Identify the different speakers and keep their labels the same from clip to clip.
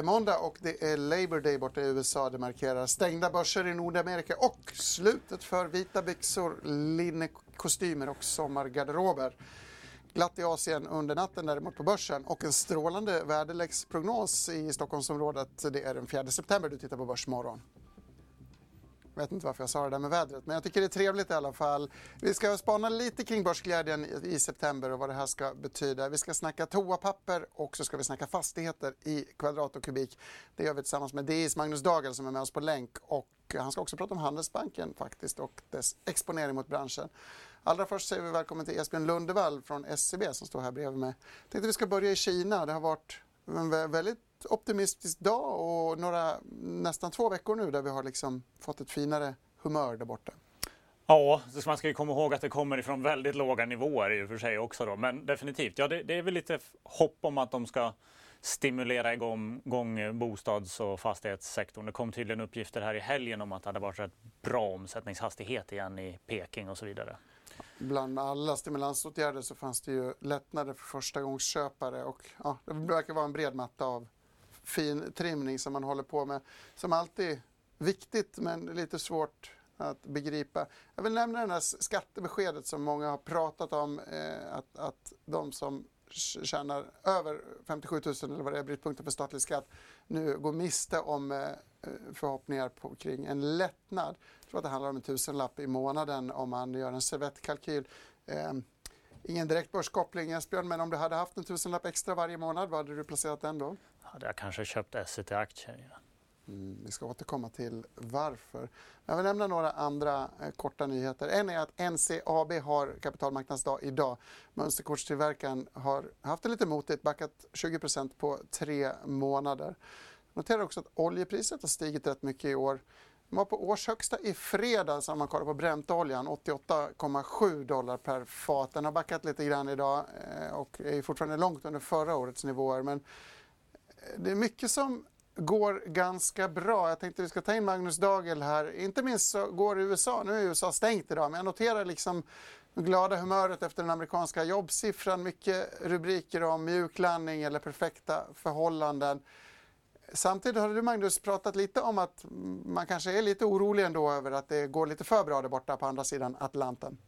Speaker 1: är måndag och det är Labour Day borta i USA. Det markerar stängda börser i Nordamerika och slutet för vita byxor, linnekostymer och sommargarderober. Glatt i Asien under natten däremot på börsen och en strålande väderleksprognos i Stockholmsområdet. Det är den 4 september du tittar på Börsmorgon. Jag vet inte varför jag sa det där med vädret, men jag tycker det är trevligt i alla fall. Vi ska spana lite kring börsglädjen i september och vad det här ska betyda. Vi ska snacka toapapper och så ska vi snacka fastigheter i kvadrat och kubik. Det gör vi tillsammans med DIs Magnus Dagel som är med oss på länk och han ska också prata om Handelsbanken faktiskt och dess exponering mot branschen. Allra först säger vi välkommen till Esbjörn Lundevall från SCB som står här bredvid mig. Jag tänkte vi ska börja i Kina. Det har varit en väldigt optimistisk dag och några, nästan två veckor nu där vi har liksom fått ett finare humör där borta.
Speaker 2: Ja, man ska ju komma ihåg att det kommer ifrån väldigt låga nivåer i och för sig också då. Men definitivt, ja det, det är väl lite hopp om att de ska stimulera igång, igång bostads och fastighetssektorn. Det kom tydligen uppgifter här i helgen om att det hade varit rätt bra omsättningshastighet igen i Peking och så vidare.
Speaker 1: Bland alla stimulansåtgärder så fanns det ju lättnader för förstagångsköpare och ja, det verkar vara en bred matta av fin trimning som man håller på med. Som alltid viktigt men lite svårt att begripa. Jag vill nämna det här skattebeskedet som många har pratat om. Eh, att, att de som tjänar över 57 000 eller vad det är, brytpunkten för statlig skatt, nu går miste om eh, eh, förhoppningar på, kring en lättnad. Jag tror att det handlar om en tusenlapp i månaden om man gör en servettkalkyl. Eh, ingen direkt börskoppling Esbjörn, men om du hade haft en tusenlapp extra varje månad, var hade du placerat den då?
Speaker 2: Hade jag kanske köpt SCT-aktier. Ja.
Speaker 1: Mm, vi ska återkomma till varför. Jag vill nämna några andra eh, korta nyheter. En är att NCAB har kapitalmarknadsdag idag. Mönsterkortstillverkaren har haft det lite motigt, backat 20% på tre månader. Noterar också att oljepriset har stigit rätt mycket i år. De var på årshögsta i fredags om man kollar på Brentoljan, 88,7 dollar per fat. Den har backat lite grann idag eh, och är fortfarande långt under förra årets nivåer. Men det är mycket som går ganska bra. Jag tänkte vi ska ta in Magnus Dagel här. Inte minst så går USA, nu är USA stängt idag, men jag noterar liksom det glada humöret efter den amerikanska jobbsiffran. Mycket rubriker om mjuklandning eller perfekta förhållanden. Samtidigt har du Magnus pratat lite om att man kanske är lite orolig ändå över att det går lite för bra där borta på andra sidan Atlanten.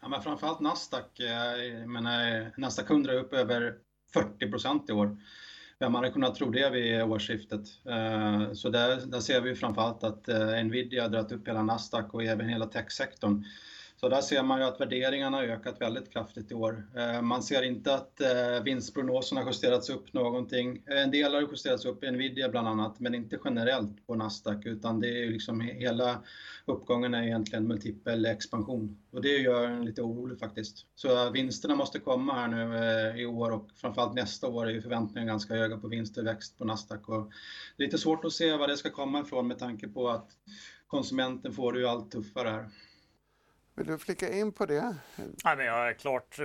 Speaker 3: Ja, men framförallt Nasdaq. Eh, jag menar, Nasdaq 100 är upp över 40 procent i år. Vem hade kunnat tro det vid årsskiftet? Eh, så där, där ser vi framförallt att eh, Nvidia har dragit upp hela Nasdaq och även hela techsektorn. Så där ser man ju att värderingarna har ökat väldigt kraftigt i år. Eh, man ser inte att eh, vinstprognoserna har justerats upp någonting. En del har justerats upp, Nvidia bland annat, men inte generellt på Nasdaq utan det är liksom hela uppgången är egentligen multipel expansion och det gör en lite orolig faktiskt. Så vinsterna måste komma här nu eh, i år och framförallt nästa år är ju förväntningarna ganska höga på vinsttillväxt på Nasdaq och det är lite svårt att se var det ska komma ifrån med tanke på att konsumenten får det ju allt tuffare här.
Speaker 1: Vill du flicka in på det?
Speaker 2: Nej, men jag är klart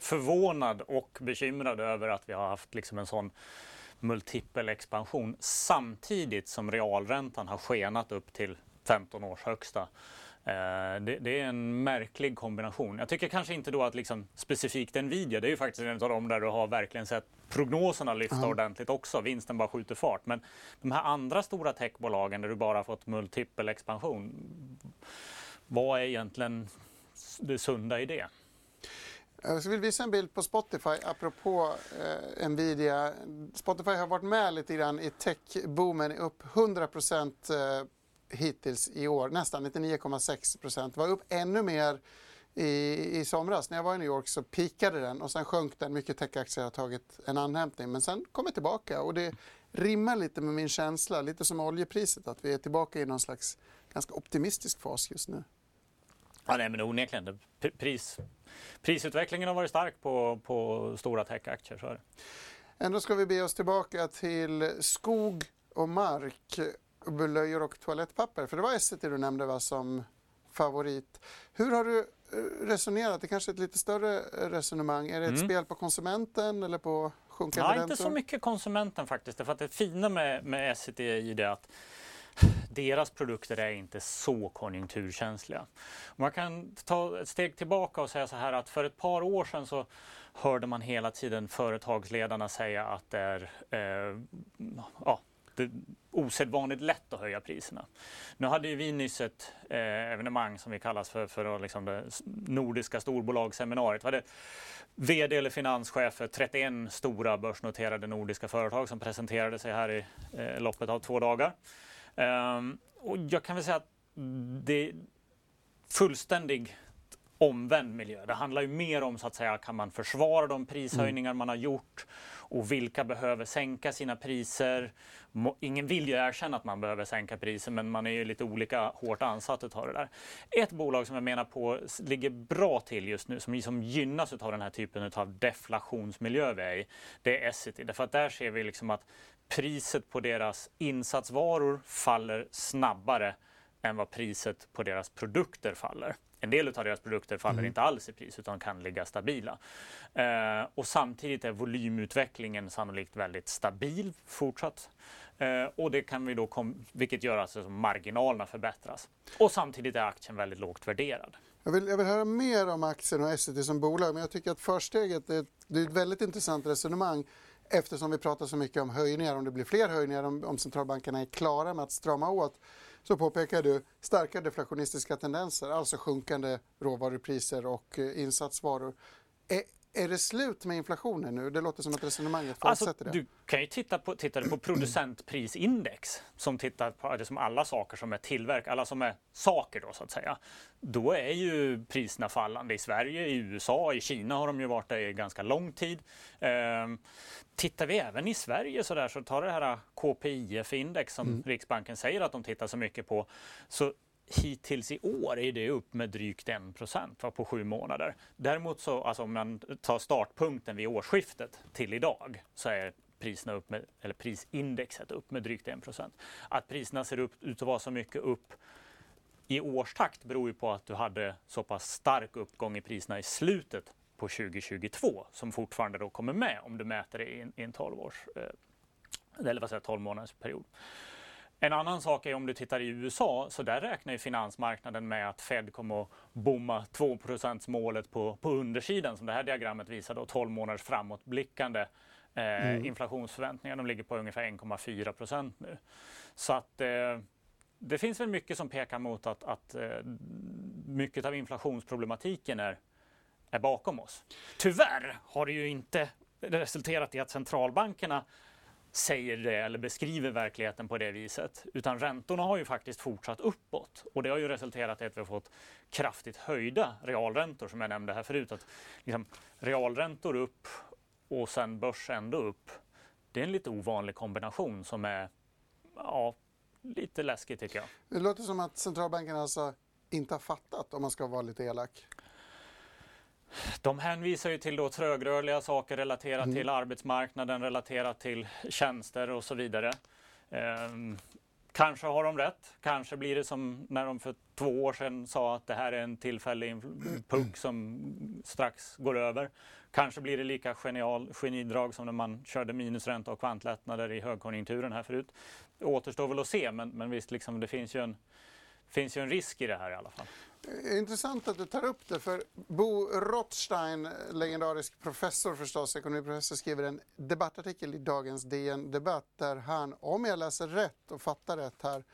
Speaker 2: förvånad och bekymrad över att vi har haft liksom en sån multipel expansion samtidigt som realräntan har skenat upp till 15 års högsta. Eh, det, det, är en märklig kombination. Jag tycker kanske inte då att liksom specifikt Nvidia, det är ju faktiskt en av de där du har verkligen sett prognoserna lyfta mm. ordentligt också. Vinsten bara skjuter fart. Men de här andra stora techbolagen där du bara fått multipel expansion vad är egentligen det sunda i det?
Speaker 1: Jag vill visa en bild på Spotify apropå eh, Nvidia. Spotify har varit med lite grann i techboomen, upp 100 procent eh, hittills i år, nästan 99,6 procent. var upp ännu mer i, i somras. När jag var i New York så pikade den och sen sjönk den. Mycket techaktier har tagit en anhämtning men sen kommer tillbaka och det rimmar lite med min känsla, lite som oljepriset, att vi är tillbaka i någon slags ganska optimistisk fas just nu.
Speaker 2: Ja, nej, men onekligen. Pris, prisutvecklingen har varit stark på, på stora techaktier. Så är det.
Speaker 1: Ändå ska vi be oss tillbaka till skog och mark. blöjor och toalettpapper. För det var Essity du nämnde va, som favorit. Hur har du eh, resonerat? Det kanske är ett lite större resonemang. Är det ett mm. spel på konsumenten eller på sjunkande
Speaker 2: räntor? inte så mycket konsumenten faktiskt. För att det fina med, med Essity är ju det att deras produkter är inte så konjunkturkänsliga. Man kan ta ett steg tillbaka och säga så här att för ett par år sedan så hörde man hela tiden företagsledarna säga att det är eh, ja, det är osedvanligt lätt att höja priserna. Nu hade ju vi nyss ett eh, evenemang som vi kallas för, för liksom det nordiska storbolagsseminariet. Var det VD eller finanschef eh, för 31 stora börsnoterade nordiska företag som presenterade sig här i eh, loppet av två dagar. Um, och jag kan väl säga att det är fullständig omvänd miljö. Det handlar ju mer om så att säga, kan man försvara de prishöjningar mm. man har gjort och vilka behöver sänka sina priser. Ingen vill ju erkänna att man behöver sänka priser men man är ju lite olika hårt ansatt att ta det där. Ett bolag som jag menar på ligger bra till just nu som, som gynnas av den här typen av deflationsmiljö vi är i, det är Essity. Därför att där ser vi liksom att priset på deras insatsvaror faller snabbare än vad priset på deras produkter faller. En del av deras produkter faller mm. inte alls i pris utan kan ligga stabila. Eh, och samtidigt är volymutvecklingen sannolikt väldigt stabil fortsatt. Eh, och det kan vi då kom, vilket gör att alltså marginalerna förbättras. Och samtidigt är aktien väldigt lågt värderad.
Speaker 1: Jag vill, jag vill höra mer om aktien och Essity som bolag men jag tycker att försteget är, det är ett väldigt intressant resonemang eftersom vi pratar så mycket om höjningar, om det blir fler höjningar, om, om centralbankerna är klara med att strama åt så påpekar du starka deflationistiska tendenser, alltså sjunkande råvarupriser och eh, insatsvaror. Är, är det slut med inflationen nu? Det låter som att resonemanget
Speaker 2: alltså,
Speaker 1: förutsätter
Speaker 2: alltså, det. Du kan ju titta på, titta på producentprisindex som tittar på det som alla saker som är tillverk, alla som är saker då så att säga. Då är ju priserna fallande i Sverige, i USA, i Kina har de ju varit det i ganska lång tid. Ehm, tittar vi även i Sverige så där så tar det här KPIF-index som mm. Riksbanken säger att de tittar så mycket på så hittills i år är det upp med drygt 1 på sju månader. Däremot så, alltså om man tar startpunkten vid årsskiftet till idag så är priserna upp med, eller prisindexet upp med drygt 1 Att priserna ser upp, ut att vara så mycket upp i årstakt beror ju på att du hade så pass stark uppgång i priserna i slutet på 2022 som fortfarande då kommer med om du mäter det i en, i en 12 års eh, eller vad säger 12 månaders period. En annan sak är om du tittar i USA, så där räknar ju finansmarknaden med att Fed kommer att bomma 2% målet på, på undersidan som det här diagrammet visar då 12 månaders framåtblickande eh, mm. inflationsförväntningar. De ligger på ungefär 1,4 procent nu. Så att eh, det finns väl mycket som pekar mot att, att eh, mycket av inflationsproblematiken är, är bakom oss. Tyvärr har det ju inte resulterat i att centralbankerna säger det eller beskriver verkligheten på det viset. Utan räntorna har ju faktiskt fortsatt uppåt och det har ju resulterat i att vi har fått kraftigt höjda realräntor som jag nämnde här förut. Att liksom, realräntor upp och sen börs ändå upp. Det är en lite ovanlig kombination som är ja, lite läskig tycker jag.
Speaker 1: Det låter som att centralbanken alltså inte har fattat om man ska vara lite elak.
Speaker 2: De hänvisar ju till då trögrörliga saker relaterat mm. till arbetsmarknaden, relaterat till tjänster och så vidare. Eh, kanske har de rätt. Kanske blir det som när de för två år sedan sa att det här är en tillfällig puck som strax går över. Kanske blir det lika genial, genidrag som när man körde minusränta och kvantlättnader i högkonjunkturen här förut. Det återstår väl att se, men, men visst, liksom, det finns ju, en, finns ju en risk i det här i alla fall.
Speaker 1: Intressant att du tar upp det, för Bo Rothstein, legendarisk professor förstås, ekonomiprofessor, skriver en debattartikel i dagens DN Debatt där han, om jag läser rätt och fattar rätt här,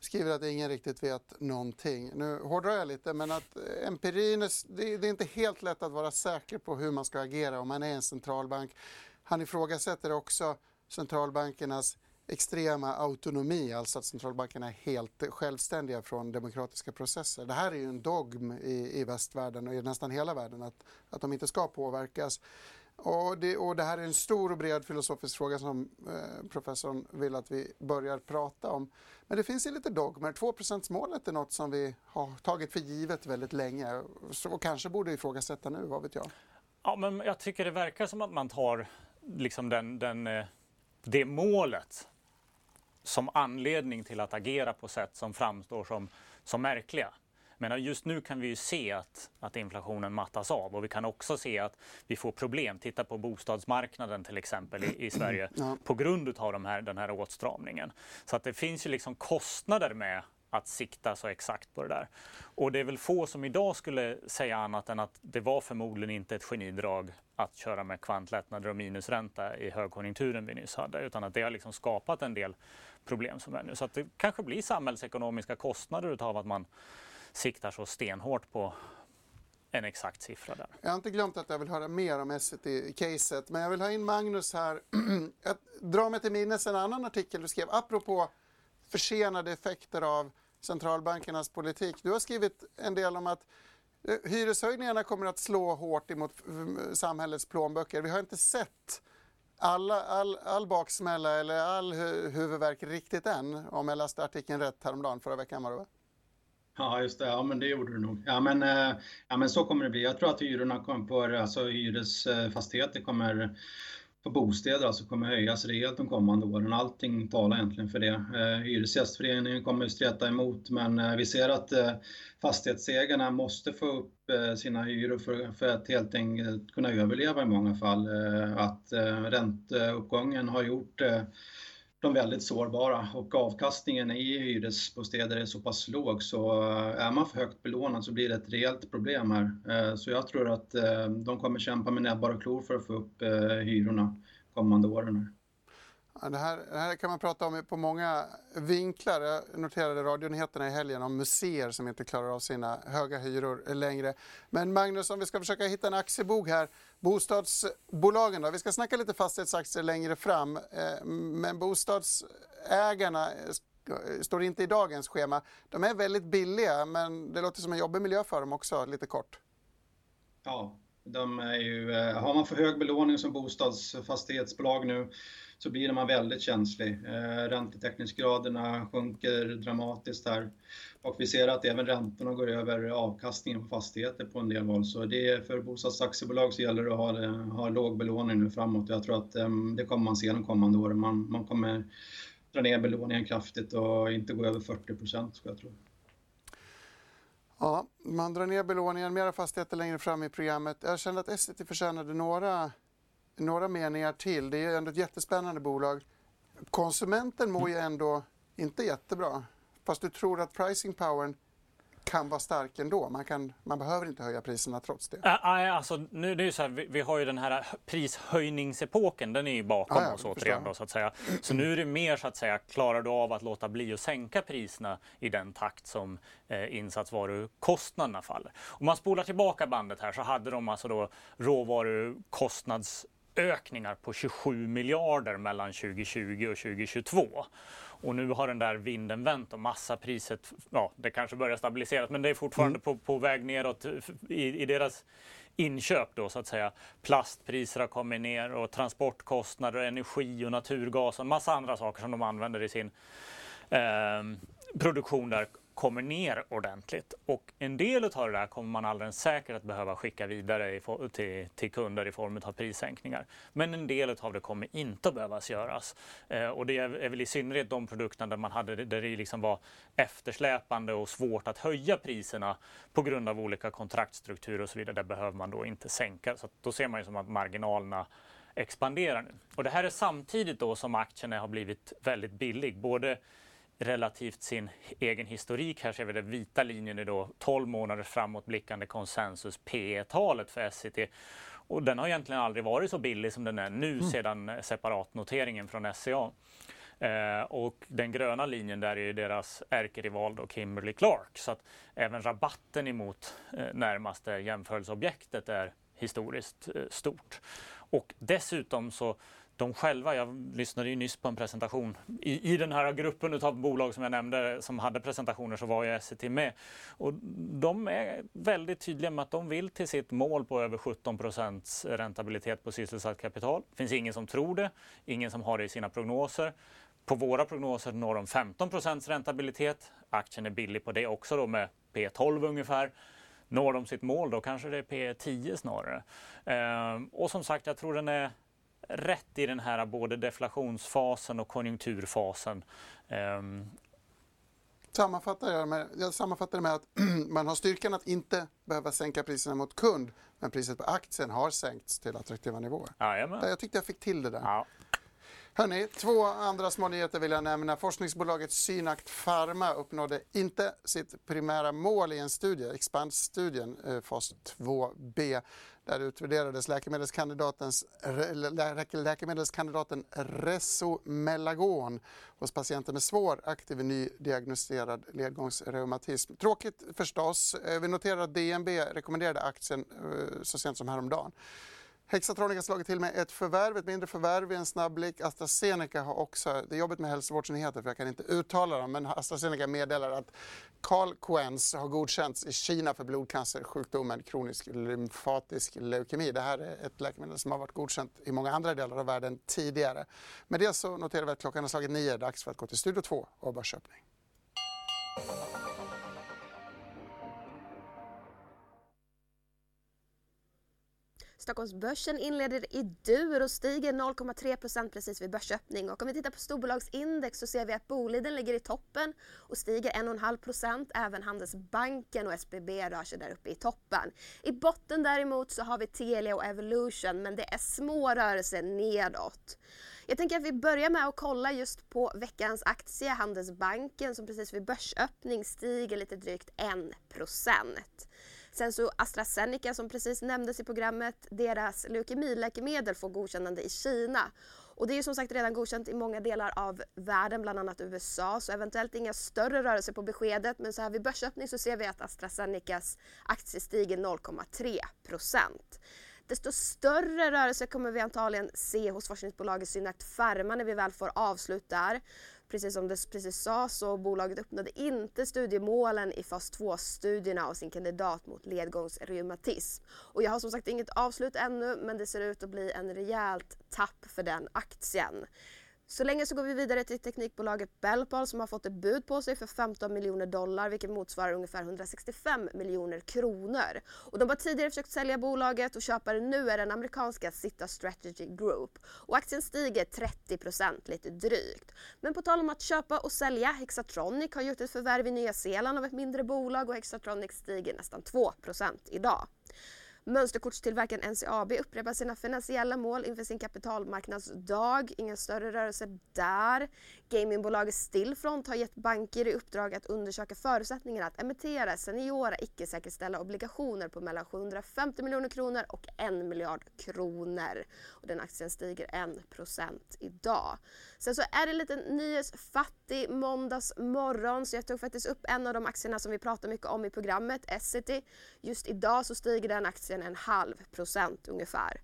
Speaker 1: skriver att ingen riktigt vet någonting. Nu hårdrar jag lite, men att empirin, är, det är inte helt lätt att vara säker på hur man ska agera om man är en centralbank. Han ifrågasätter också centralbankernas extrema autonomi, alltså att centralbankerna är helt självständiga från demokratiska processer. Det här är ju en dogm i, i västvärlden och i nästan hela världen att, att de inte ska påverkas. Och det, och det här är en stor och bred filosofisk fråga som eh, professorn vill att vi börjar prata om. Men det finns ju lite dogmer. 2% målet är något som vi har tagit för givet väldigt länge och kanske borde ifrågasätta nu, vad vet jag?
Speaker 2: Ja, men jag tycker det verkar som att man tar liksom den, den, eh, det målet som anledning till att agera på sätt som framstår som, som märkliga. Men just nu kan vi ju se att, att inflationen mattas av och vi kan också se att vi får problem. Titta på bostadsmarknaden till exempel i, i Sverige ja. på grund av de här, den här åtstramningen. Så att det finns ju liksom kostnader med att sikta så exakt på det där. Och det är väl få som idag skulle säga annat än att det var förmodligen inte ett genidrag att köra med kvantlättnader och minusränta i högkonjunkturen vi nyss hade, utan att det har liksom skapat en del problem som är nu. Så att det kanske blir samhällsekonomiska kostnader utav att man siktar så stenhårt på en exakt siffra där.
Speaker 1: Jag har inte glömt att jag vill höra mer om SVT-caset, men jag vill ha in Magnus här. jag drar mig till minnes en annan artikel du skrev apropå försenade effekter av centralbankernas politik. Du har skrivit en del om att eh, hyreshöjningarna kommer att slå hårt emot eh, samhällets plånböcker. Vi har inte sett alla, all, all baksmälla eller all huvudvärk riktigt än, om jag läste artikeln rätt häromdagen, förra veckan var det va?
Speaker 3: Ja, just det. Ja, men det gjorde du nog. Ja, men, eh, ja, men så kommer det bli. Jag tror att hyrorna kommer på, alltså hyresfastigheter kommer på bostäder alltså kommer höjas rejält de kommande åren. Allting talar egentligen för det. Eh, Hyresgästföreningen kommer streta emot men eh, vi ser att eh, fastighetsägarna måste få upp eh, sina hyror för, för att helt enkelt kunna överleva i många fall. Eh, att eh, ränteuppgången har gjort de väldigt sårbara och avkastningen i hyresbostäder är så pass låg så eh, är man för högt belånad så blir det ett rejält problem här. Eh, så jag tror att eh, de kommer kämpa med näbbar och klor för att få upp hyrorna kommande åren.
Speaker 1: Det, här, det här kan man prata om på många vinklar. Jag noterade radionyheterna i helgen om museer som inte klarar av sina höga hyror längre. Men Magnus, om vi ska försöka hitta en aktiebog här. Bostadsbolagen då? Vi ska snacka lite fastighetsaktier längre fram. Eh, men bostadsägarna eh, eh, står inte i dagens schema. De är väldigt billiga men det låter som en jobbig miljö för dem också, lite kort.
Speaker 3: Ja, de är ju, eh, har man för hög belåning som bostadsfastighetsbolag nu så blir man väldigt känslig. Eh, räntetäckningsgraderna sjunker dramatiskt här och vi ser att även räntorna går över avkastningen på fastigheter på en del håll. Så det är för bostadsaktiebolag så gäller det att ha, eh, ha låg belåning nu framåt. Jag tror att det kommer man se de kommande åren. Man, man kommer dra ner belåningen kraftigt och inte gå över 40 procent, skulle jag tro.
Speaker 1: Ja, man drar ner belåningen, mera fastigheter längre fram i programmet. Jag kände att Essity förtjänade några, några meningar till. Det är ändå ett jättespännande bolag. Konsumenten mår ju ändå inte jättebra. Fast du tror att pricing powern kan vara stark ändå. Man, kan, man behöver inte höja priserna trots det.
Speaker 2: Äh, alltså, nu, det är så här, vi, vi, har ju den här prishöjningsepoken, den är ju bakom ah, ja, oss återigen. Då, så, att säga. så nu är det mer så att säga, klarar du av att låta bli att sänka priserna i den takt som eh, insatsvarukostnaderna faller. Om man spolar tillbaka bandet här så hade de alltså då råvarukostnadsökningar på 27 miljarder mellan 2020 och 2022. Och nu har den där vinden vänt och massapriset, ja det kanske börjar stabiliseras men det är fortfarande mm. på, på väg neråt i, i deras inköp då så att säga. Plastpriser har kommit ner och transportkostnader, energi och naturgas och en massa andra saker som de använder i sin eh, produktion där kommer ner ordentligt. Och en del av det där kommer man alldeles säkert att behöva skicka vidare till, till kunder i form av prissänkningar. Men en del av det kommer inte att behövas göras. Eh, och det är, är väl i synnerhet de produkterna där man hade där det liksom var eftersläpande och svårt att höja priserna på grund av olika kontraktstrukturer och så vidare. Där behöver man då inte sänka. Så då ser man ju som att marginalerna expanderar nu. Och det här är samtidigt då som aktierna har blivit väldigt billig. Både relativt sin egen historik. Här ser vi den vita linjen är då 12 månader framåtblickande konsensus P-talet för SCT. Och den har egentligen aldrig varit så billig som den är nu mm. sedan separatnoteringen från SCA. Eh, och den gröna linjen där är deras ärkerival då Kimberly Clark. Så att även rabatten emot eh, närmaste jämförelseobjektet är historiskt eh, stort. Och dessutom så de själva, jag lyssnade ju nyss på en presentation i, i den här gruppen av bolag som jag nämnde som hade presentationer så var ju Essity med. Och de är väldigt tydliga med att de vill till sitt mål på över 17 procents räntabilitet på sysselsatt kapital. Det finns ingen som tror det, ingen som har det i sina prognoser. På våra prognoser når de 15 procents räntabilitet. Aktien är billig på det också då med P12 ungefär. Når de sitt mål då kanske det är P10 snarare. Ehm, och som sagt, jag tror den är rätt i den här både deflationsfasen och konjunkturfasen. Um,
Speaker 1: sammanfattar jag, med, jag sammanfattar det med att man har styrkan att inte behöva sänka priserna mot kund men priset på aktien har sänkts till attraktiva nivåer.
Speaker 2: Jajamän.
Speaker 1: Jag tyckte jag fick till det där.
Speaker 2: Ja.
Speaker 1: Hörrni, två andra små nyheter vill jag nämna. Forskningsbolaget Synact Pharma uppnådde inte sitt primära mål i en studie, Expand-studien, eh, fas 2b. Där utvärderades läkemedelskandidatens, läkemedelskandidaten Resomelagon hos patienter med svår aktiv nydiagnostiserad ledgångsreumatism. Tråkigt förstås. Eh, vi noterar att DNB rekommenderade aktien eh, så sent som häromdagen. Hexatronic har slagit till med ett förvärv, ett mindre förvärv i en snabbblick. AstraZeneca har också, det är jobbigt med hälsovårdsnyheter för jag kan inte uttala dem, men AstraZeneca meddelar att Calquence har godkänts i Kina för blodcancersjukdomen kronisk lymfatisk leukemi. Det här är ett läkemedel som har varit godkänt i många andra delar av världen tidigare. Med det så noterar vi att klockan har slagit nio, dags för att gå till Studio 2 och börsöppning.
Speaker 4: Stockholmsbörsen inleder i dur och stiger 0,3% precis vid börsöppning. Och om vi tittar på storbolagsindex så ser vi att Boliden ligger i toppen och stiger 1,5% Även Handelsbanken och SBB rör sig där uppe i toppen. I botten däremot så har vi Telia och Evolution men det är små rörelser nedåt. Jag tänker att vi börjar med att kolla just på veckans aktie, Handelsbanken som precis vid börsöppning stiger lite drygt 1 Sen så AstraZeneca som precis nämndes i programmet, deras leukemiläkemedel får godkännande i Kina. Och det är ju som sagt redan godkänt i många delar av världen, bland annat USA, så eventuellt inga större rörelser på beskedet. Men så här vid börsöppning så ser vi att AstraZenecas aktie stiger 0,3 procent. Desto större rörelse kommer vi antagligen se hos forskningsbolaget Synact Pharma när vi väl får avslut där. Precis som det precis sa så bolaget uppnådde inte studiemålen i fas 2-studierna av sin kandidat mot ledgångsreumatism. Och jag har som sagt inget avslut ännu men det ser ut att bli en rejält tapp för den aktien. Så länge så går vi vidare till teknikbolaget Bellpal som har fått ett bud på sig för 15 miljoner dollar vilket motsvarar ungefär 165 miljoner kronor. Och de har tidigare försökt sälja bolaget och köparen nu är den amerikanska Sitta Strategy Group. Och aktien stiger 30% lite drygt. Men på tal om att köpa och sälja, Hexatronic har gjort ett förvärv i Nya Zeeland av ett mindre bolag och Hexatronic stiger nästan 2% idag. Mönsterkortstillverkaren NCAB upprepar sina finansiella mål inför sin kapitalmarknadsdag. Inga större rörelser där. Gamingbolaget Stillfront har gett banker i uppdrag att undersöka förutsättningarna att emittera seniora icke-säkerställda obligationer på mellan 750 miljoner kronor och 1 miljard kronor. Och den aktien stiger 1 idag. Sen så är det lite nyhetsfattig måndagsmorgon så jag tog faktiskt upp en av de aktierna som vi pratar mycket om i programmet, Essity. Just idag så stiger den aktien en halv procent ungefär.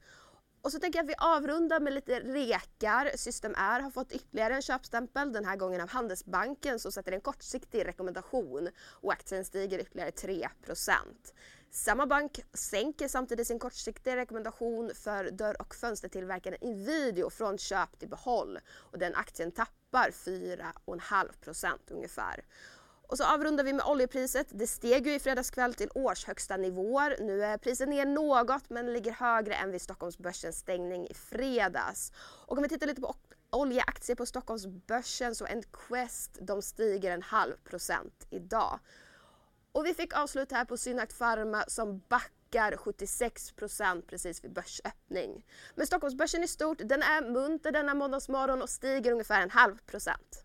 Speaker 4: Och så tänker jag att vi avrundar med lite rekar. System R har fått ytterligare en köpstämpel, den här gången av Handelsbanken som sätter en kortsiktig rekommendation och aktien stiger ytterligare 3 samma bank sänker samtidigt sin kortsiktiga rekommendation för dörr och fönstertillverkaren Invideo från köp till behåll och den aktien tappar 4,5% ungefär. Och så avrundar vi med oljepriset. Det steg ju i fredags kväll till årshögsta nivåer. Nu är priset ner något men ligger högre än vid Stockholmsbörsens stängning i fredags. Och om vi tittar lite på oljeaktier på Stockholmsbörsen så Enquest de stiger en halv procent idag. Och vi fick avslut här på Synact Pharma som backar 76 procent precis vid börsöppning. Men Stockholmsbörsen i stort, den är munter denna måndagsmorgon och stiger ungefär en halv procent.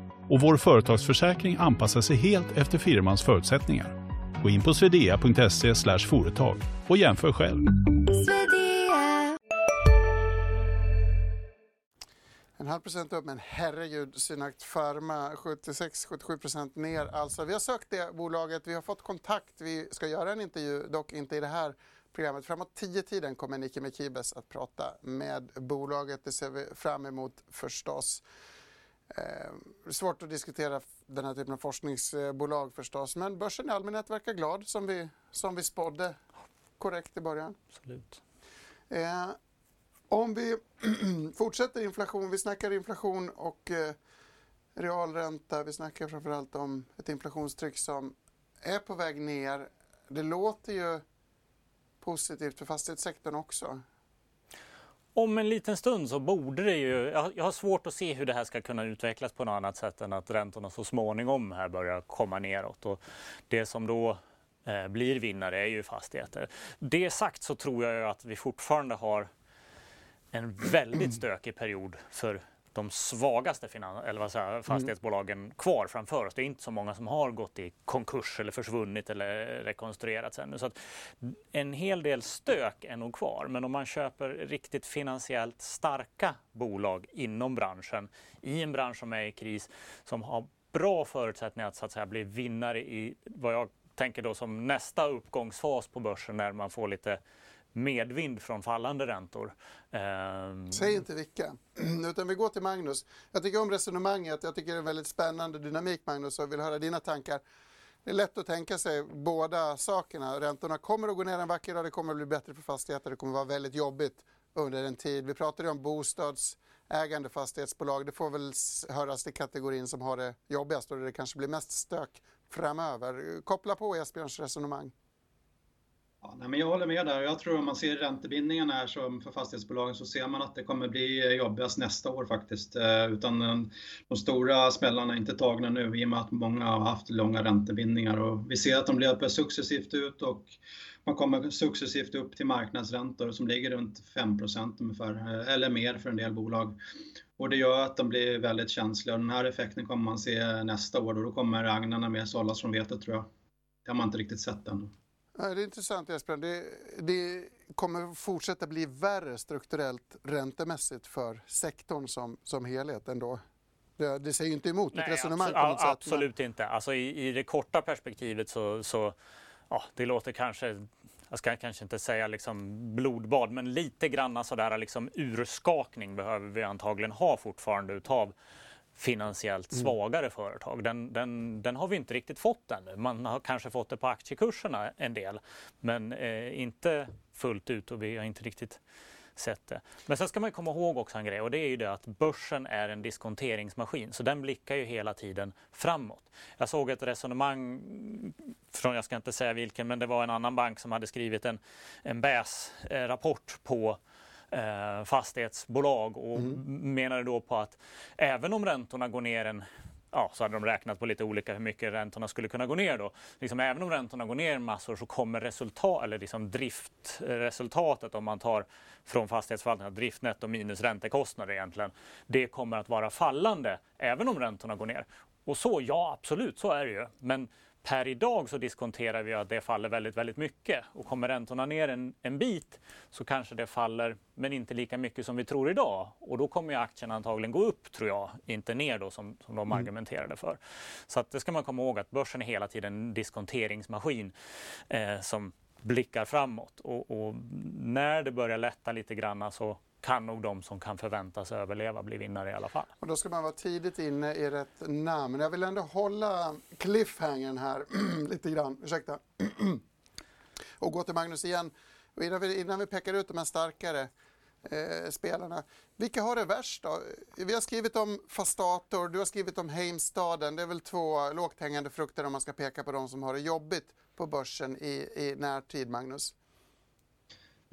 Speaker 5: och vår företagsförsäkring anpassar sig helt efter firmans förutsättningar. Gå in på swedea.se företag och jämför själv.
Speaker 1: En halv procent upp, men herregud, Synact Pharma 76-77 procent ner. Alltså, vi har sökt det bolaget, vi har fått kontakt, vi ska göra en intervju, dock inte i det här programmet. Framåt 10-tiden kommer Nicke Mekibes att prata med bolaget. Det ser vi fram emot förstås. Eh, svårt att diskutera den här typen av forskningsbolag förstås, men börsen i allmänhet verkar glad som vi, som vi spådde korrekt i början.
Speaker 2: Absolut.
Speaker 1: Eh, om vi fortsätter inflation, vi snackar inflation och eh, realränta, vi snackar framförallt om ett inflationstryck som är på väg ner. Det låter ju positivt för fastighetssektorn också.
Speaker 2: Om en liten stund så borde det ju, jag har svårt att se hur det här ska kunna utvecklas på något annat sätt än att räntorna så småningom här börjar komma neråt. Och det som då eh, blir vinnare är ju fastigheter. Det sagt så tror jag att vi fortfarande har en väldigt stökig period för de svagaste finan- eller vad säger, fastighetsbolagen mm. kvar framför oss. Det är inte så många som har gått i konkurs eller försvunnit eller rekonstruerats ännu. Så en hel del stök är nog kvar. Men om man köper riktigt finansiellt starka bolag inom branschen, i en bransch som är i kris, som har bra förutsättningar att, så att säga, bli vinnare i vad jag tänker då som nästa uppgångsfas på börsen när man får lite medvind från fallande räntor.
Speaker 1: Ehm. Säg inte vilka, utan vi går till Magnus. Jag tycker om resonemanget, jag tycker det är en väldigt spännande dynamik Magnus och vill höra dina tankar. Det är lätt att tänka sig båda sakerna. Räntorna kommer att gå ner en vacker dag, det kommer att bli bättre för fastigheter, det kommer att vara väldigt jobbigt under en tid. Vi pratade om bostadsägande fastighetsbolag, det får väl höras till kategorin som har det jobbigast och det kanske blir mest stök framöver. Koppla på Esbjörns resonemang.
Speaker 3: Ja, nej, men jag håller med där. Jag tror om man ser räntebindningarna här som för fastighetsbolagen så ser man att det kommer bli jobbigast nästa år faktiskt. Eh, utan de stora smällarna är inte tagna nu i och med att många har haft långa räntebindningar. Och vi ser att de löper successivt ut och man kommer successivt upp till marknadsräntor som ligger runt 5 ungefär, eh, eller mer för en del bolag. Och det gör att de blir väldigt känsliga. Den här effekten kommer man se nästa år och då kommer agnarna mer sållas från vetet tror jag. Det har man inte riktigt sett
Speaker 1: det är intressant Jesper. Det, det, kommer fortsätta bli värre strukturellt räntemässigt för sektorn som, som helhet ändå. Det, det säger ju inte emot Nej, ett resonemang
Speaker 2: absolut, på något sätt. Absolut men... inte. Alltså i, i det korta perspektivet så, så ja, det låter kanske jag ska kanske inte säga liksom blodbad, men lite grann sådär liksom urskakning behöver vi antagligen ha fortfarande utav finansiellt mm. svagare mm. företag. Den, den, den, har vi inte riktigt fått ännu. Man har kanske fått det på aktiekurserna en del, men eh, inte fullt ut och vi har inte riktigt sett det. Men sen ska man komma ihåg också en grej och det är ju det att börsen är en diskonteringsmaskin så den blickar ju hela tiden framåt. Jag såg ett resonemang från, jag ska inte säga vilken, men det var en annan bank som hade skrivit en, en BÄS-rapport på eh, fastighetsbolag och mm. menade då på att även om räntorna går ner en ja, så hade de räknat på lite olika hur mycket räntorna skulle kunna gå ner då. Liksom, även om räntorna går ner massor så kommer resultat, eller liksom driftresultatet om man tar från fastighetsförvaltningen, driftnetto minus räntekostnader egentligen, det kommer att vara fallande även om räntorna går ner. Och så, ja absolut, så är det ju. Men Per idag så diskonterar vi att det faller väldigt, väldigt mycket och kommer räntorna ner en, en bit så kanske det faller, men inte lika mycket som vi tror idag. Och då kommer ju aktien antagligen gå upp, tror jag, inte ner då som, som de mm. argumenterade för. Så att det ska man komma ihåg att börsen är hela tiden en diskonteringsmaskin eh, som blickar framåt. Och, och, när det börjar lätta lite grann så kan nog de som kan förväntas överleva bli vinnare i alla fall.
Speaker 1: Och då ska man vara tidigt inne i rätt namn. Jag vill ändå hålla cliffhangern här lite grann. Ursäkta. och gå till Magnus igen. Och innan, vi, innan vi pekar ut de här starkare eh, spelarna. Vilka har det värst då? Vi har skrivit om Fastator, du har skrivit om Heimstaden. Det är väl två lågt hängande frukter om man ska peka på de som har det jobbigt på börsen i, i närtid, Magnus.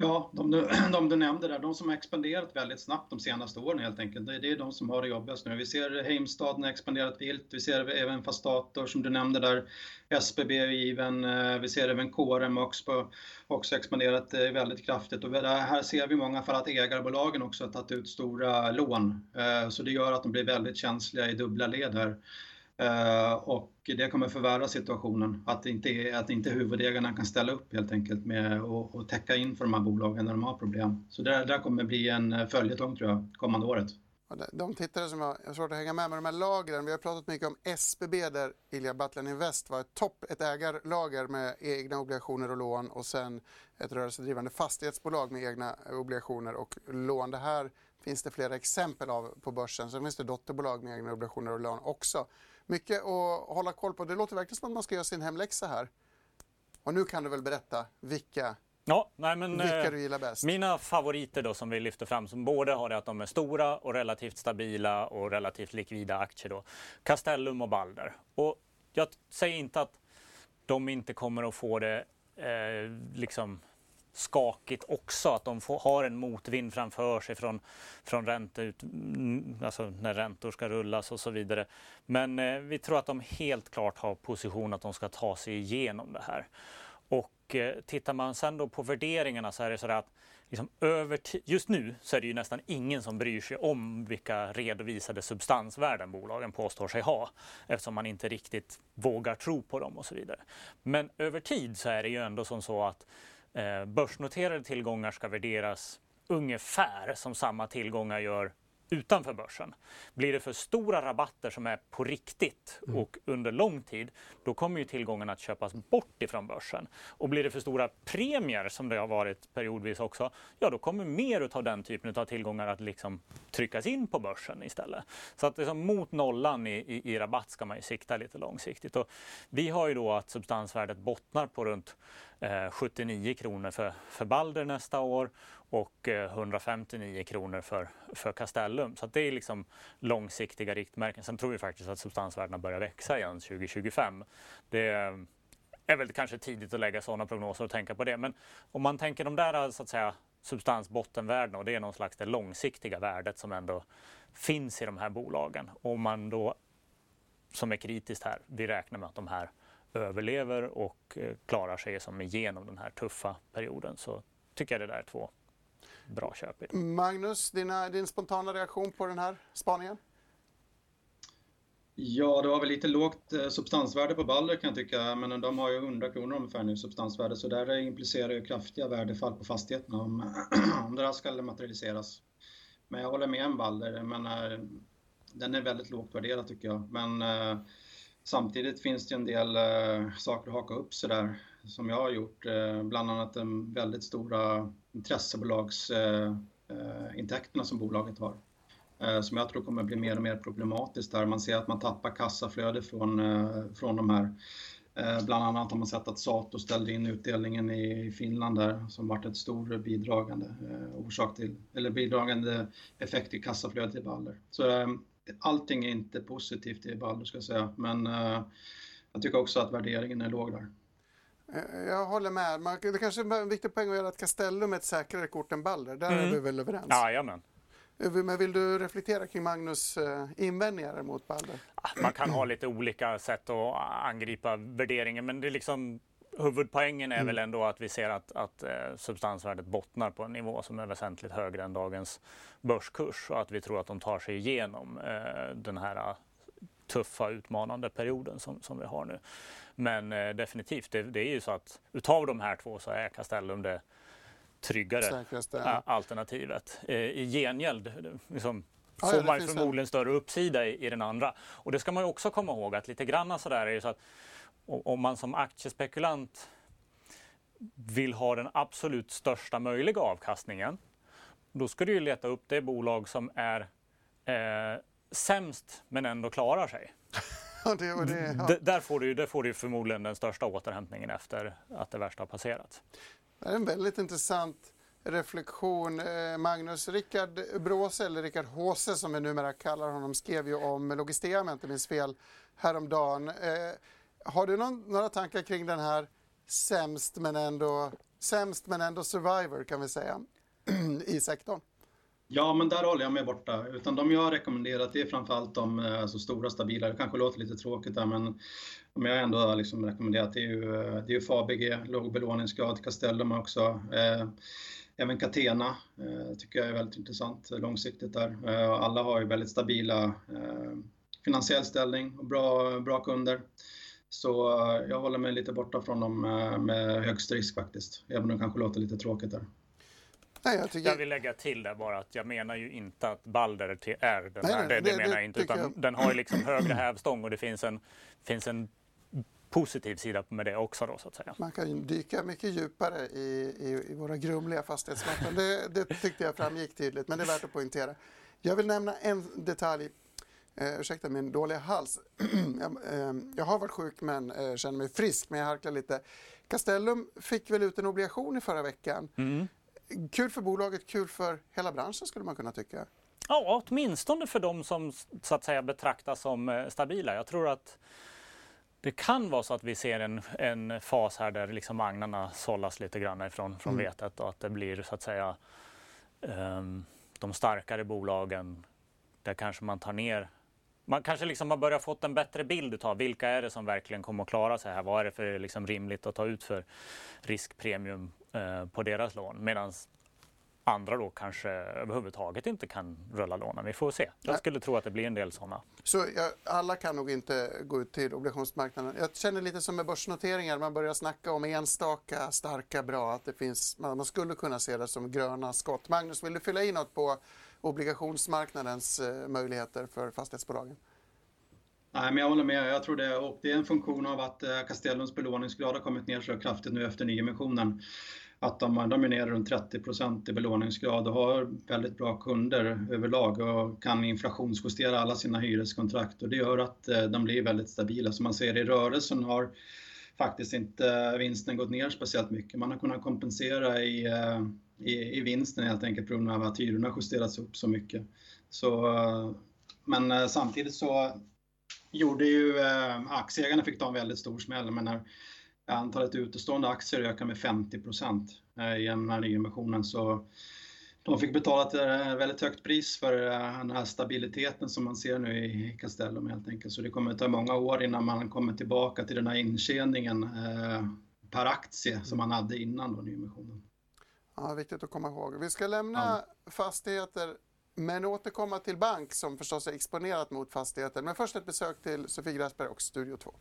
Speaker 3: Ja, de du, de du nämnde där, de som har expanderat väldigt snabbt de senaste åren helt enkelt, det, det är de som har det jobbigast nu. Vi ser Heimstaden har expanderat vilt, vi ser även Fastator som du nämnde där, SBB och given, eh, vi ser även KRM också, också expanderat eh, väldigt kraftigt och här ser vi i många fall att ägarbolagen också har tagit ut stora lån. Eh, så det gör att de blir väldigt känsliga i dubbla led här. Eh, och det kommer förvärra situationen, att inte, att inte huvudägarna kan ställa upp helt enkelt med och, täcka in för de här bolagen när de har problem. Så det där kommer bli en eh, följetong tror jag, kommande året.
Speaker 1: De tittare som har svårt att hänga med med de här lagren, vi har pratat mycket om SBB där Ilja Battlen Invest var ett topp, ett ägarlager med egna obligationer och lån och sen ett rörelsedrivande fastighetsbolag med egna obligationer och lån. Det här finns det flera exempel av på börsen. Sen finns det dotterbolag med egna obligationer och lån också. Mycket att hålla koll på. Det låter verkligen som att man ska göra sin hemläxa här. Och nu kan du väl berätta vilka
Speaker 2: Ja, nej men,
Speaker 1: Vilka eh, du gillar bäst?
Speaker 2: Mina favoriter då som vi lyfter fram som både har det att de är stora och relativt stabila och relativt likvida aktier då. Castellum och Balder. Och jag säger inte att de inte kommer att få det eh, liksom skakigt också, att de får, har en motvind framför sig från, från ränteut, mm, alltså när räntor ska rullas och så vidare. Men eh, vi tror att de helt klart har position att de ska ta sig igenom det här. Och eh, tittar man sen då på värderingarna så är det så att liksom över just nu så är det ju nästan ingen som bryr sig om vilka redovisade substansvärden bolagen påstår sig ha eftersom man inte riktigt vågar tro på dem och så vidare. Men över tid så är det ju ändå som så att Eh, börsnoterade tillgångar ska värderas ungefär som samma tillgångar gör utanför börsen. Blir det för stora rabatter som är på riktigt mm. och under lång tid, då kommer ju tillgångarna att köpas bort ifrån börsen. Och blir det för stora premier, som det har varit periodvis också, ja då kommer mer av den typen av tillgångar att liksom tryckas in på börsen istället. Så att liksom mot nollan i, i, i rabatt ska man ju sikta lite långsiktigt. Och vi har ju då att substansvärdet bottnar på runt 79 eh, kronor för, för Balder nästa år och eh, 159 kronor för, för Castellum. Så det är liksom långsiktiga riktmärken. Sen tror vi faktiskt att substansvärdena börjar växa igen 2025. Det eh, är väl kanske tidigt att lägga sådana prognoser och tänka på det. Men om man tänker de där så att säga substansbottenvärdena och det är någon slags det långsiktiga värdet som ändå finns i de här bolagen. Om man då som är kritiskt här, vi räknar med att de här överlever och eh, klarar sig som igenom den här tuffa perioden så tycker jag det där är två bra köp.
Speaker 1: Magnus, dina, din spontana reaktion på den här spaningen?
Speaker 3: Ja, det var väl lite lågt eh, substansvärde på Balder kan jag tycka, men de har ju 100 kronor ungefär nu substansvärde, så där implicerar ju kraftiga värdefall på fastigheterna om, om det här ska materialiseras. Men jag håller med om Balder, men den är väldigt lågt värderad tycker jag. Men äh, Samtidigt finns det en del eh, saker att haka upp sig där som jag har gjort. Eh, bland annat de väldigt stora intressebolagsintäkterna som bolaget har. Eh, som jag tror kommer bli mer och mer problematiskt där. Man ser att man tappar kassaflöde från, eh, från de här. Eh, bland annat har man sett att Sato ställde in utdelningen i Finland där som varit ett stor bidragande orsak till, eller bidragande effekt i kassaflödet i Balder. Så allting är inte positivt i Balder ska jag säga, men jag tycker också att värderingen är låg där.
Speaker 1: Eh, jag håller med. Man, det kanske är en viktig poäng att göra att Castellum är ett säkrare kort än Balder. Där mm. är vi väl överens?
Speaker 2: Jajamän.
Speaker 1: Eh, men vill du reflektera kring Magnus invändningar mot Balder?
Speaker 2: Ah, man kan ha lite olika sätt att angripa värderingen, men det är liksom huvudpoängen är mm. väl ändå att vi ser att, att eh, substansvärdet bottnar på en nivå som är väsentligt högre än dagens börskurs och att vi tror att de tar sig igenom eh, den här eh, tuffa utmanande perioden som, som vi har nu. Men eh, definitivt, det, det, är ju så att utav de här två så är Castellum det tryggare Säkraste. alternativet. Eh, I gengäld liksom, får ja, man förmodligen en... större uppsida i, i, den andra. Och det ska man ju också komma ihåg att lite granna sådär är ju så att om man som aktiespekulant vill ha den absolut största möjliga avkastningen, då ska du ju leta upp det bolag som är eh, sämst men ändå klarar sig.
Speaker 1: Det, det, ja.
Speaker 2: där, får du, där får du förmodligen den största återhämtningen efter att det värsta har passerat.
Speaker 1: Det är en väldigt intressant reflektion. Eh, Magnus, Rickard Bråse, eller Rickard Håse som vi numera kallar honom, skrev ju om Logistea om jag inte minns fel häromdagen. Eh, har du någon, några tankar kring den här sämst men ändå, sämst men ändå survivor kan vi säga i sektorn?
Speaker 3: Ja, men där håller jag mig borta. Utan de jag har rekommenderat är framförallt de eh, alltså, stora stabila. Det kanske låter lite tråkigt där, men om jag ändå har liksom rekommenderat det är ju, eh, det är ju Fabege, låg belåningsgrad, Castellum också. Eh, även Catena eh, tycker jag är väldigt intressant långsiktigt där. Eh, alla har ju väldigt stabila eh, finansiell ställning och bra, bra kunder. Så eh, jag håller mig lite borta från dem eh, med högst risk faktiskt, även om det kanske låter lite tråkigt där.
Speaker 2: Nej, jag, tycker... jag vill lägga till där bara att jag menar ju inte att Balder är den nej, här. Det, det, det, menar jag inte. Utan jag... Den har ju liksom högre hävstång och det finns en, finns en positiv sida med det också då så att säga.
Speaker 1: Man kan ju dyka mycket djupare i, i, i våra grumliga fastighetsvatten. Det, det tyckte jag framgick tydligt men det är värt att poängtera. Jag vill nämna en detalj Eh, ursäkta min dåliga hals. jag, eh, jag, har varit sjuk men eh, känner mig frisk, men jag harklar lite. Castellum fick väl ut en obligation i förra veckan. Mm. Kul för bolaget, kul för hela branschen skulle man kunna tycka.
Speaker 2: Ja, åtminstone för de som så att säga betraktas som eh, stabila. Jag tror att det kan vara så att vi ser en, en fas här där liksom agnarna sållas lite grann ifrån från mm. vetet och att det blir så att säga um, de starkare bolagen där kanske man tar ner man kanske liksom har börjat fått en bättre bild av vilka är det som verkligen kommer att klara sig här. Vad är det för liksom rimligt att ta ut för riskpremium på deras lån? Medan andra då kanske överhuvudtaget inte kan rulla lånen. Vi får se. Jag skulle tro att det blir en del sådana.
Speaker 1: Så ja, alla kan nog inte gå ut till obligationsmarknaden. Jag känner lite som med börsnoteringar, man börjar snacka om enstaka starka bra, att det finns, man skulle kunna se det som gröna skott. Magnus, vill du fylla i något på obligationsmarknadens eh, möjligheter för fastighetsbolagen?
Speaker 3: Nej, men jag håller med. Jag tror det, och det är en funktion av att eh, Castellums belåningsgrad har kommit ner så kraftigt nu efter nyemissionen. Att de, de är nere runt 30 procent i belåningsgrad och har väldigt bra kunder överlag och kan inflationsjustera alla sina hyreskontrakt och det gör att eh, de blir väldigt stabila. Som man ser i rörelsen har faktiskt inte eh, vinsten gått ner speciellt mycket. Man har kunnat kompensera i i, i vinsten helt enkelt på grund av att hyrorna justerats upp så mycket. Så, men samtidigt så gjorde ju eh, aktieägarna fick ta en väldigt stor smäll. Men när antalet utestående aktier ökade med 50 procent eh, i den här nyemissionen så de fick betala ett väldigt högt pris för den här stabiliteten som man ser nu i Castellum helt enkelt. Så det kommer att ta många år innan man kommer tillbaka till den här intjäningen per aktie som man hade innan då nyemissionen.
Speaker 1: Ja, viktigt att komma ihåg. Vi ska lämna ja. fastigheter men återkomma till bank som förstås är exponerat mot fastigheter. Men först ett besök till Sofie Gräsberg och Studio 2.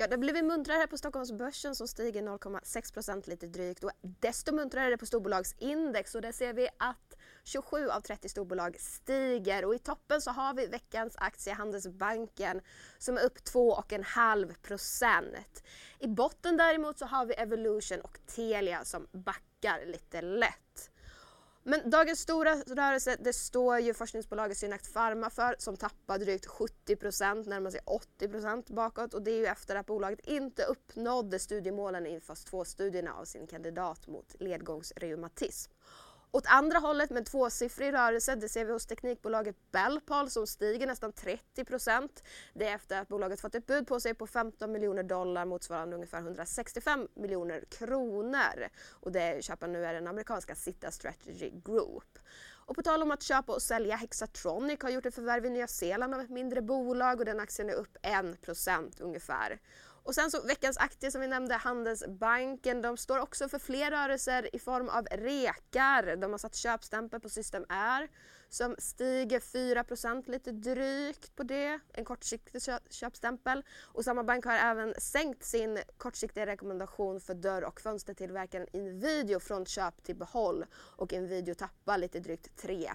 Speaker 4: Ja, det blev vi muntrare här på Stockholmsbörsen som stiger 0,6 procent lite drygt och desto muntrare på storbolagsindex och där ser vi att 27 av 30 storbolag stiger och i toppen så har vi veckans aktie Handelsbanken som är upp 2,5 procent. I botten däremot så har vi Evolution och Telia som backar lite lätt. Men dagens stora rörelse det står ju forskningsbolaget Synact Pharma för som tappar drygt 70 närmar sig 80% bakåt och det är ju efter att bolaget inte uppnådde studiemålen i fas 2-studierna av sin kandidat mot ledgångsreumatism. Åt andra hållet med tvåsiffrig rörelse, det ser vi hos teknikbolaget Bellpal som stiger nästan 30 procent. Det är efter att bolaget fått ett bud på sig på 15 miljoner dollar motsvarande ungefär 165 miljoner kronor. Och det köparen nu är den amerikanska Sita Strategy Group. Och på tal om att köpa och sälja, Hexatronic har gjort ett förvärv i Nya Zeeland av ett mindre bolag och den aktien är upp 1 procent ungefär. Och sen så veckans aktie som vi nämnde, Handelsbanken, de står också för fler rörelser i form av rekar. De har satt köpstämpel på System R som stiger 4% lite drygt på det, en kortsiktig köpstämpel. Och samma bank har även sänkt sin kortsiktiga rekommendation för dörr och fönstertillverkaren Invideo från köp till behåll och Invideo tappar lite drygt 3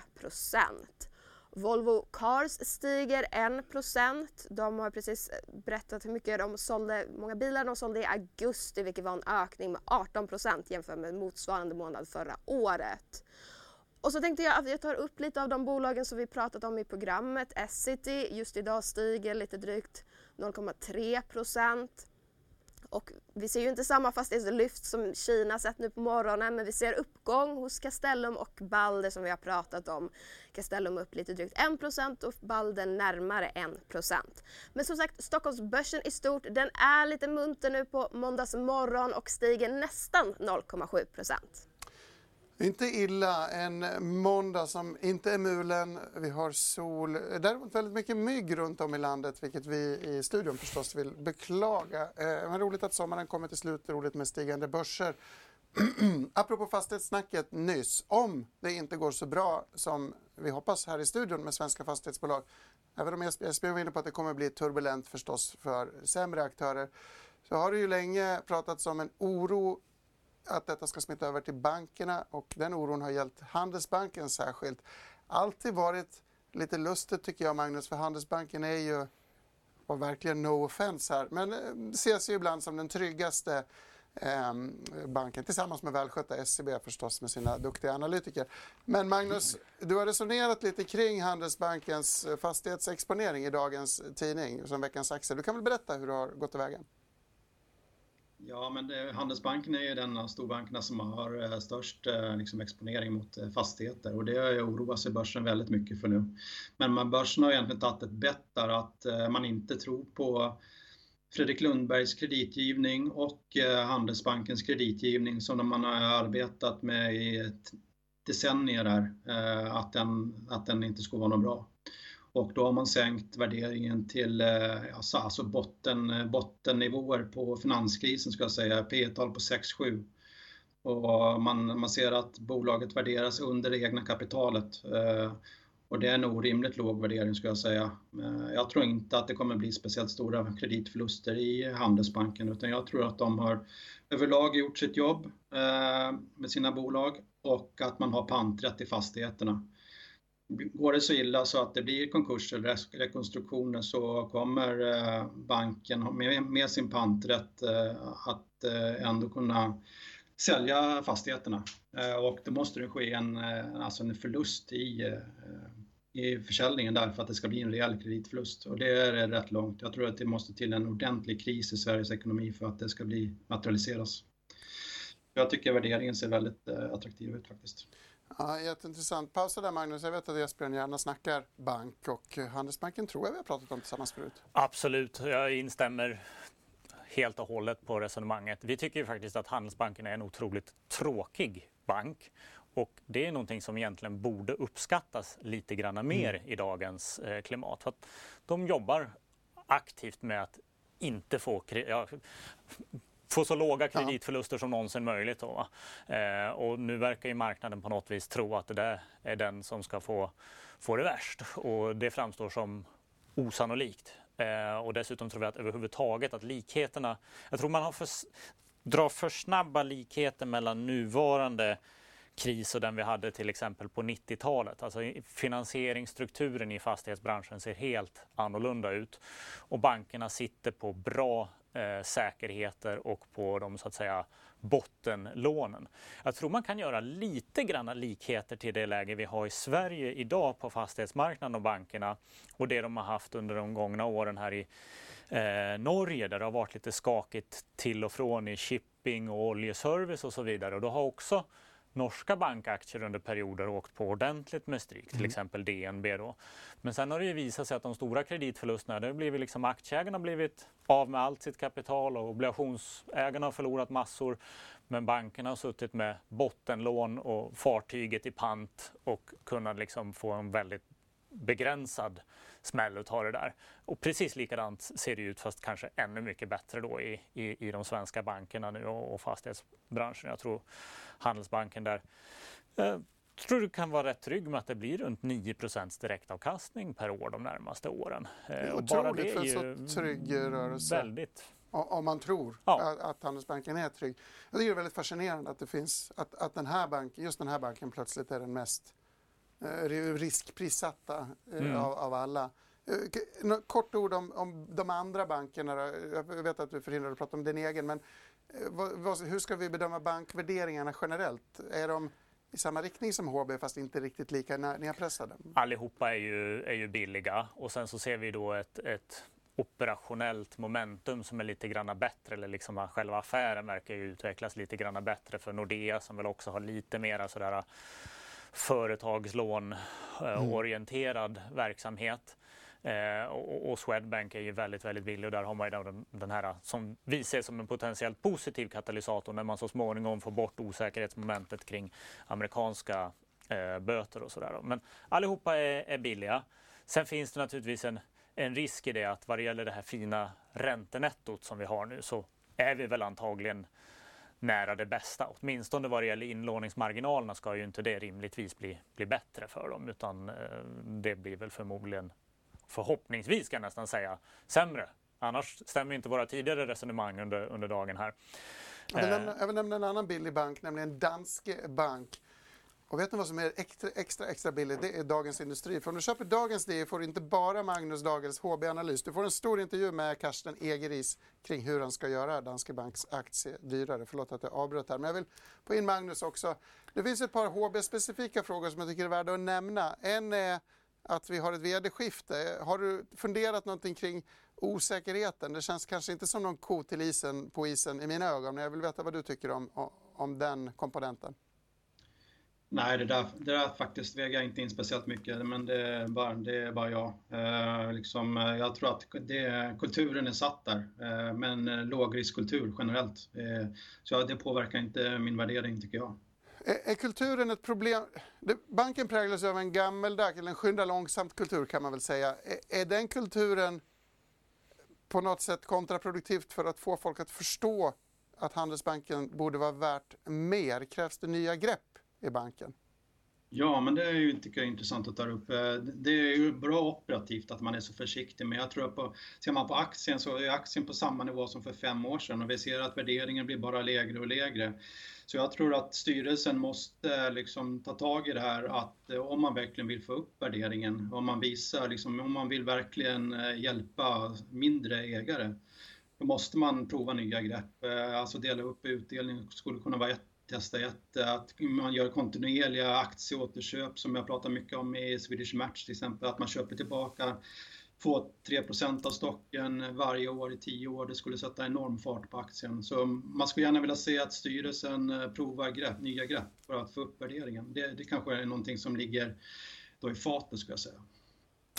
Speaker 4: Volvo Cars stiger 1% De har precis eh, berättat hur mycket de sålde, många bilar de sålde i augusti vilket var en ökning med 18% jämfört med motsvarande månad förra året. Och så tänkte jag att jag tar upp lite av de bolagen som vi pratat om i programmet. Essity just idag stiger lite drygt 0,3 och vi ser ju inte samma fastighetslyft som Kina sett nu på morgonen men vi ser uppgång hos Castellum och Balder som vi har pratat om. Castellum upp lite drygt 1 och Balder närmare 1% Men som sagt, Stockholmsbörsen i stort den är lite munter nu på måndags morgon och stiger nästan 0,7
Speaker 1: inte illa. En måndag som inte är mulen. Vi har sol. Däremot väldigt mycket mygg runt om i landet, vilket vi i studion förstås vill beklaga. Eh, men roligt att sommaren kommer till slut. Roligt med stigande börser. Apropå fastighetssnacket nyss. Om det inte går så bra som vi hoppas här i studion med svenska fastighetsbolag. Även om SBB var inne på att det kommer bli turbulent förstås för sämre aktörer. Så har det ju länge pratats om en oro att detta ska smitta över till bankerna och den oron har gällt Handelsbanken särskilt. Alltid varit lite lustigt tycker jag Magnus, för Handelsbanken är ju, och verkligen no offense här, men eh, ses ju ibland som den tryggaste eh, banken tillsammans med välskötta SCB förstås med sina duktiga analytiker. Men Magnus, du har resonerat lite kring Handelsbankens eh, fastighetsexponering i dagens eh, tidning som veckans aktie. Du kan väl berätta hur du har gått tillväga?
Speaker 3: Ja, men det, Handelsbanken är ju den av storbankerna som har eh, störst eh, liksom, exponering mot fastigheter och det oroar sig börsen väldigt mycket för nu. Men man, börsen har egentligen tagit ett bett där att man inte tror på Fredrik Lundbergs kreditgivning och Handelsbankens kreditgivning som man har arbetat med i ett decennier där, att den, att den inte skulle vara något bra. Och då har man sänkt värderingen till eh, alltså, alltså botten, eh, bottennivåer på finanskrisen, ska jag säga, P tal på 6-7. Och man, man ser att bolaget värderas under det egna kapitalet. Eh, och det är en orimligt låg värdering, ska jag säga. Eh, jag tror inte att det kommer bli speciellt stora kreditförluster i Handelsbanken, utan jag tror att de har överlag gjort sitt jobb eh, med sina bolag och att man har panträtt i fastigheterna. Går det så illa så att det blir konkurs eller rekonstruktioner så kommer eh, banken med sin panträtt eh, att eh, ändå kunna sälja fastigheterna. Och då måste det ske en, alltså en förlust i, i försäljningen där för att det ska bli en rejäl kreditförlust. Och det är rätt långt. Jag tror att det måste till en ordentlig kris i Sveriges ekonomi för att det ska bli materialiseras. Jag tycker värderingen ser väldigt attraktiv ut faktiskt.
Speaker 1: Ja, jätteintressant. Pausa där Magnus. Jag vet att Esbjörn gärna snackar bank och Handelsbanken tror jag vi har pratat om tillsammans förut.
Speaker 2: Absolut, jag instämmer helt och hållet på resonemanget. Vi tycker ju faktiskt att Handelsbanken är en otroligt tråkig bank och det är någonting som egentligen borde uppskattas lite grann mer mm. i dagens eh, klimat. För de jobbar aktivt med att inte få... Ja, få så låga kreditförluster som någonsin möjligt. Då, eh, och nu verkar ju marknaden på något vis tro att det där är den som ska få, få det värst och det framstår som osannolikt. Eh, och dessutom tror vi att överhuvudtaget att likheterna, jag tror man har för, drar för snabba likheter mellan nuvarande kris och den vi hade till exempel på 90-talet. Alltså finansieringsstrukturen i fastighetsbranschen ser helt annorlunda ut och bankerna sitter på bra eh, säkerheter och på de så att säga bottenlånen. Jag tror man kan göra lite granna likheter till det läge vi har i Sverige idag på fastighetsmarknaden och bankerna och det de har haft under de gångna åren här i eh, Norge där det har varit lite skakigt till och från i shipping och oljeservice och så vidare. Och då har också norska bankaktier under perioder åkt på ordentligt med stryk, till mm. exempel DNB. Då. Men sen har det ju visat sig att de stora kreditförlusterna, det har blivit liksom aktieägarna har blivit av med allt sitt kapital och obligationsägarna har förlorat massor. Men bankerna har suttit med bottenlån och fartyget i pant och kunnat liksom få en väldigt begränsad smäll utav det där. Och precis likadant ser det ut fast kanske ännu mycket bättre då i, i, i de svenska bankerna nu och, och fastighetsbranschen. Jag tror Handelsbanken där. Eh, tror du kan vara rätt trygg med att det blir runt 9% direktavkastning per år de närmaste åren.
Speaker 1: Det är eh, otroligt för en så trygg rörelse.
Speaker 2: Väldigt.
Speaker 1: Om man tror ja. att, att Handelsbanken är trygg. Jag tycker det är väldigt fascinerande att det finns att, att den här banken, just den här banken plötsligt är den mest eh, riskprissatta eh, mm. av, av, alla. Eh, kort ord om, om de andra bankerna. Jag vet att du är förhindrad att prata om din egen, men Eh, vad, hur ska vi bedöma bankvärderingarna generellt? Är de i samma riktning som HB fast inte riktigt lika nedpressade?
Speaker 2: Allihopa är ju, är ju billiga och sen så ser vi då ett, ett operationellt momentum som är lite grann bättre, eller liksom själva affären verkar ju utvecklas lite grann bättre för Nordea som väl också har lite mera sådär företagslånorienterad mm. verksamhet. Eh, och, och, Swedbank är ju väldigt, väldigt billig och där har man ju den, den här som vi ser som en potentiellt positiv katalysator när man så småningom får bort osäkerhetsmomentet kring amerikanska eh, böter och sådär. Men allihopa är, är billiga. Sen finns det naturligtvis en, en risk i det att vad det gäller det här fina räntenettot som vi har nu så är vi väl antagligen nära det bästa. Åtminstone vad det gäller inlåningsmarginalerna ska ju inte det rimligtvis bli, bli bättre för dem utan eh, det blir väl förmodligen förhoppningsvis kan jag nästan säga, sämre. Annars stämmer inte våra tidigare resonemang under, under dagen här.
Speaker 1: Jag vill, nämna, jag vill nämna en annan billig bank, nämligen Danske Bank. Och vet ni vad som är extra, extra, extra billigt? Det är Dagens Industri. För om du köper Dagens DI får du inte bara Magnus Dagels HB-analys. Du får en stor intervju med Karsten Egeris kring hur han ska göra Danske Banks aktie dyrare. Förlåt att jag avbröt här, men jag vill få in Magnus också. Det finns ett par HB-specifika frågor som jag tycker är värda att nämna. En är att vi har ett vd-skifte. Har du funderat någonting kring osäkerheten? Det känns kanske inte som någon ko till isen på isen i mina ögon, men jag vill veta vad du tycker om, om den komponenten.
Speaker 3: Nej, det där, det där faktiskt väger jag inte in speciellt mycket, men det är bara, det är bara jag. Eh, liksom, eh, jag tror att det, kulturen är satt där, eh, men eh, lågriskkultur generellt. Eh, så det påverkar inte min värdering tycker jag.
Speaker 1: Är, är kulturen ett problem? Banken präglas av en gammeldags, eller en skynda långsamt-kultur kan man väl säga. Är, är den kulturen på något sätt kontraproduktivt för att få folk att förstå att Handelsbanken borde vara värt mer? Krävs det nya grepp i banken?
Speaker 3: Ja, men det är ju, tycker jag intressant att ta upp. Eh, det är ju bra operativt att man är så försiktig, men jag tror att på, ser man på aktien så är aktien på samma nivå som för fem år sedan och vi ser att värderingen blir bara lägre och lägre. Så jag tror att styrelsen måste eh, liksom ta tag i det här att eh, om man verkligen vill få upp värderingen, om man visar, liksom, om man vill verkligen hjälpa mindre ägare, då måste man prova nya grepp. Alltså dela upp utdelning skulle kunna vara ett testa ett, att man gör kontinuerliga aktieåterköp som jag pratar mycket om i Swedish Match till exempel, att man köper tillbaka 2-3% av stocken varje år i 10 år. Det skulle sätta enorm fart på aktien. Så man skulle gärna vilja se att styrelsen eh, provar grepp, nya grepp för att få upp värderingen. Det, det kanske är någonting som ligger då i fatet skulle jag säga.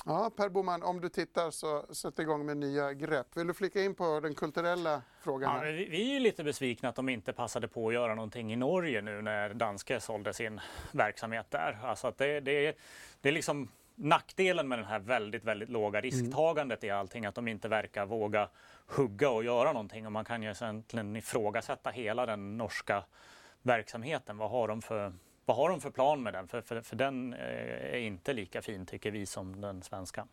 Speaker 1: Ja, Per Boman, om du tittar så sätt igång med nya grepp. Vill du flika in på den kulturella frågan?
Speaker 2: Ja, vi är lite besvikna att de inte passade på att göra någonting i Norge nu när Danske sålde sin verksamhet där. Alltså att det, det, det är liksom nackdelen med den här väldigt, väldigt låga risktagandet i allting, att de inte verkar våga hugga och göra någonting. Och man kan ju egentligen ifrågasätta hela den norska verksamheten. Vad har de för vad har de för plan med den? För, för, för den eh, är inte lika fin tycker vi som den svenska.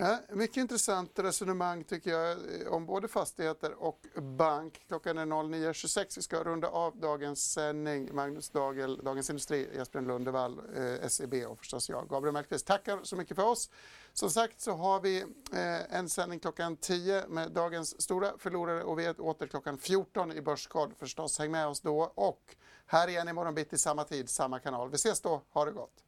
Speaker 1: Ja, mycket intressant resonemang tycker jag eh, om både fastigheter och bank. Klockan är 09.26. Vi ska runda av dagens sändning. Magnus Dagel, Dagens Industri, Jesper Lundevall, eh, SEB och förstås jag, Gabriel Mellqvist. Tackar så mycket för oss. Som sagt så har vi eh, en sändning klockan 10 med dagens stora förlorare och vi är åter klockan 14 i Börskoll förstås. Häng med oss då och här igen imorgon bitti samma tid, samma kanal. Vi ses då, ha det gott!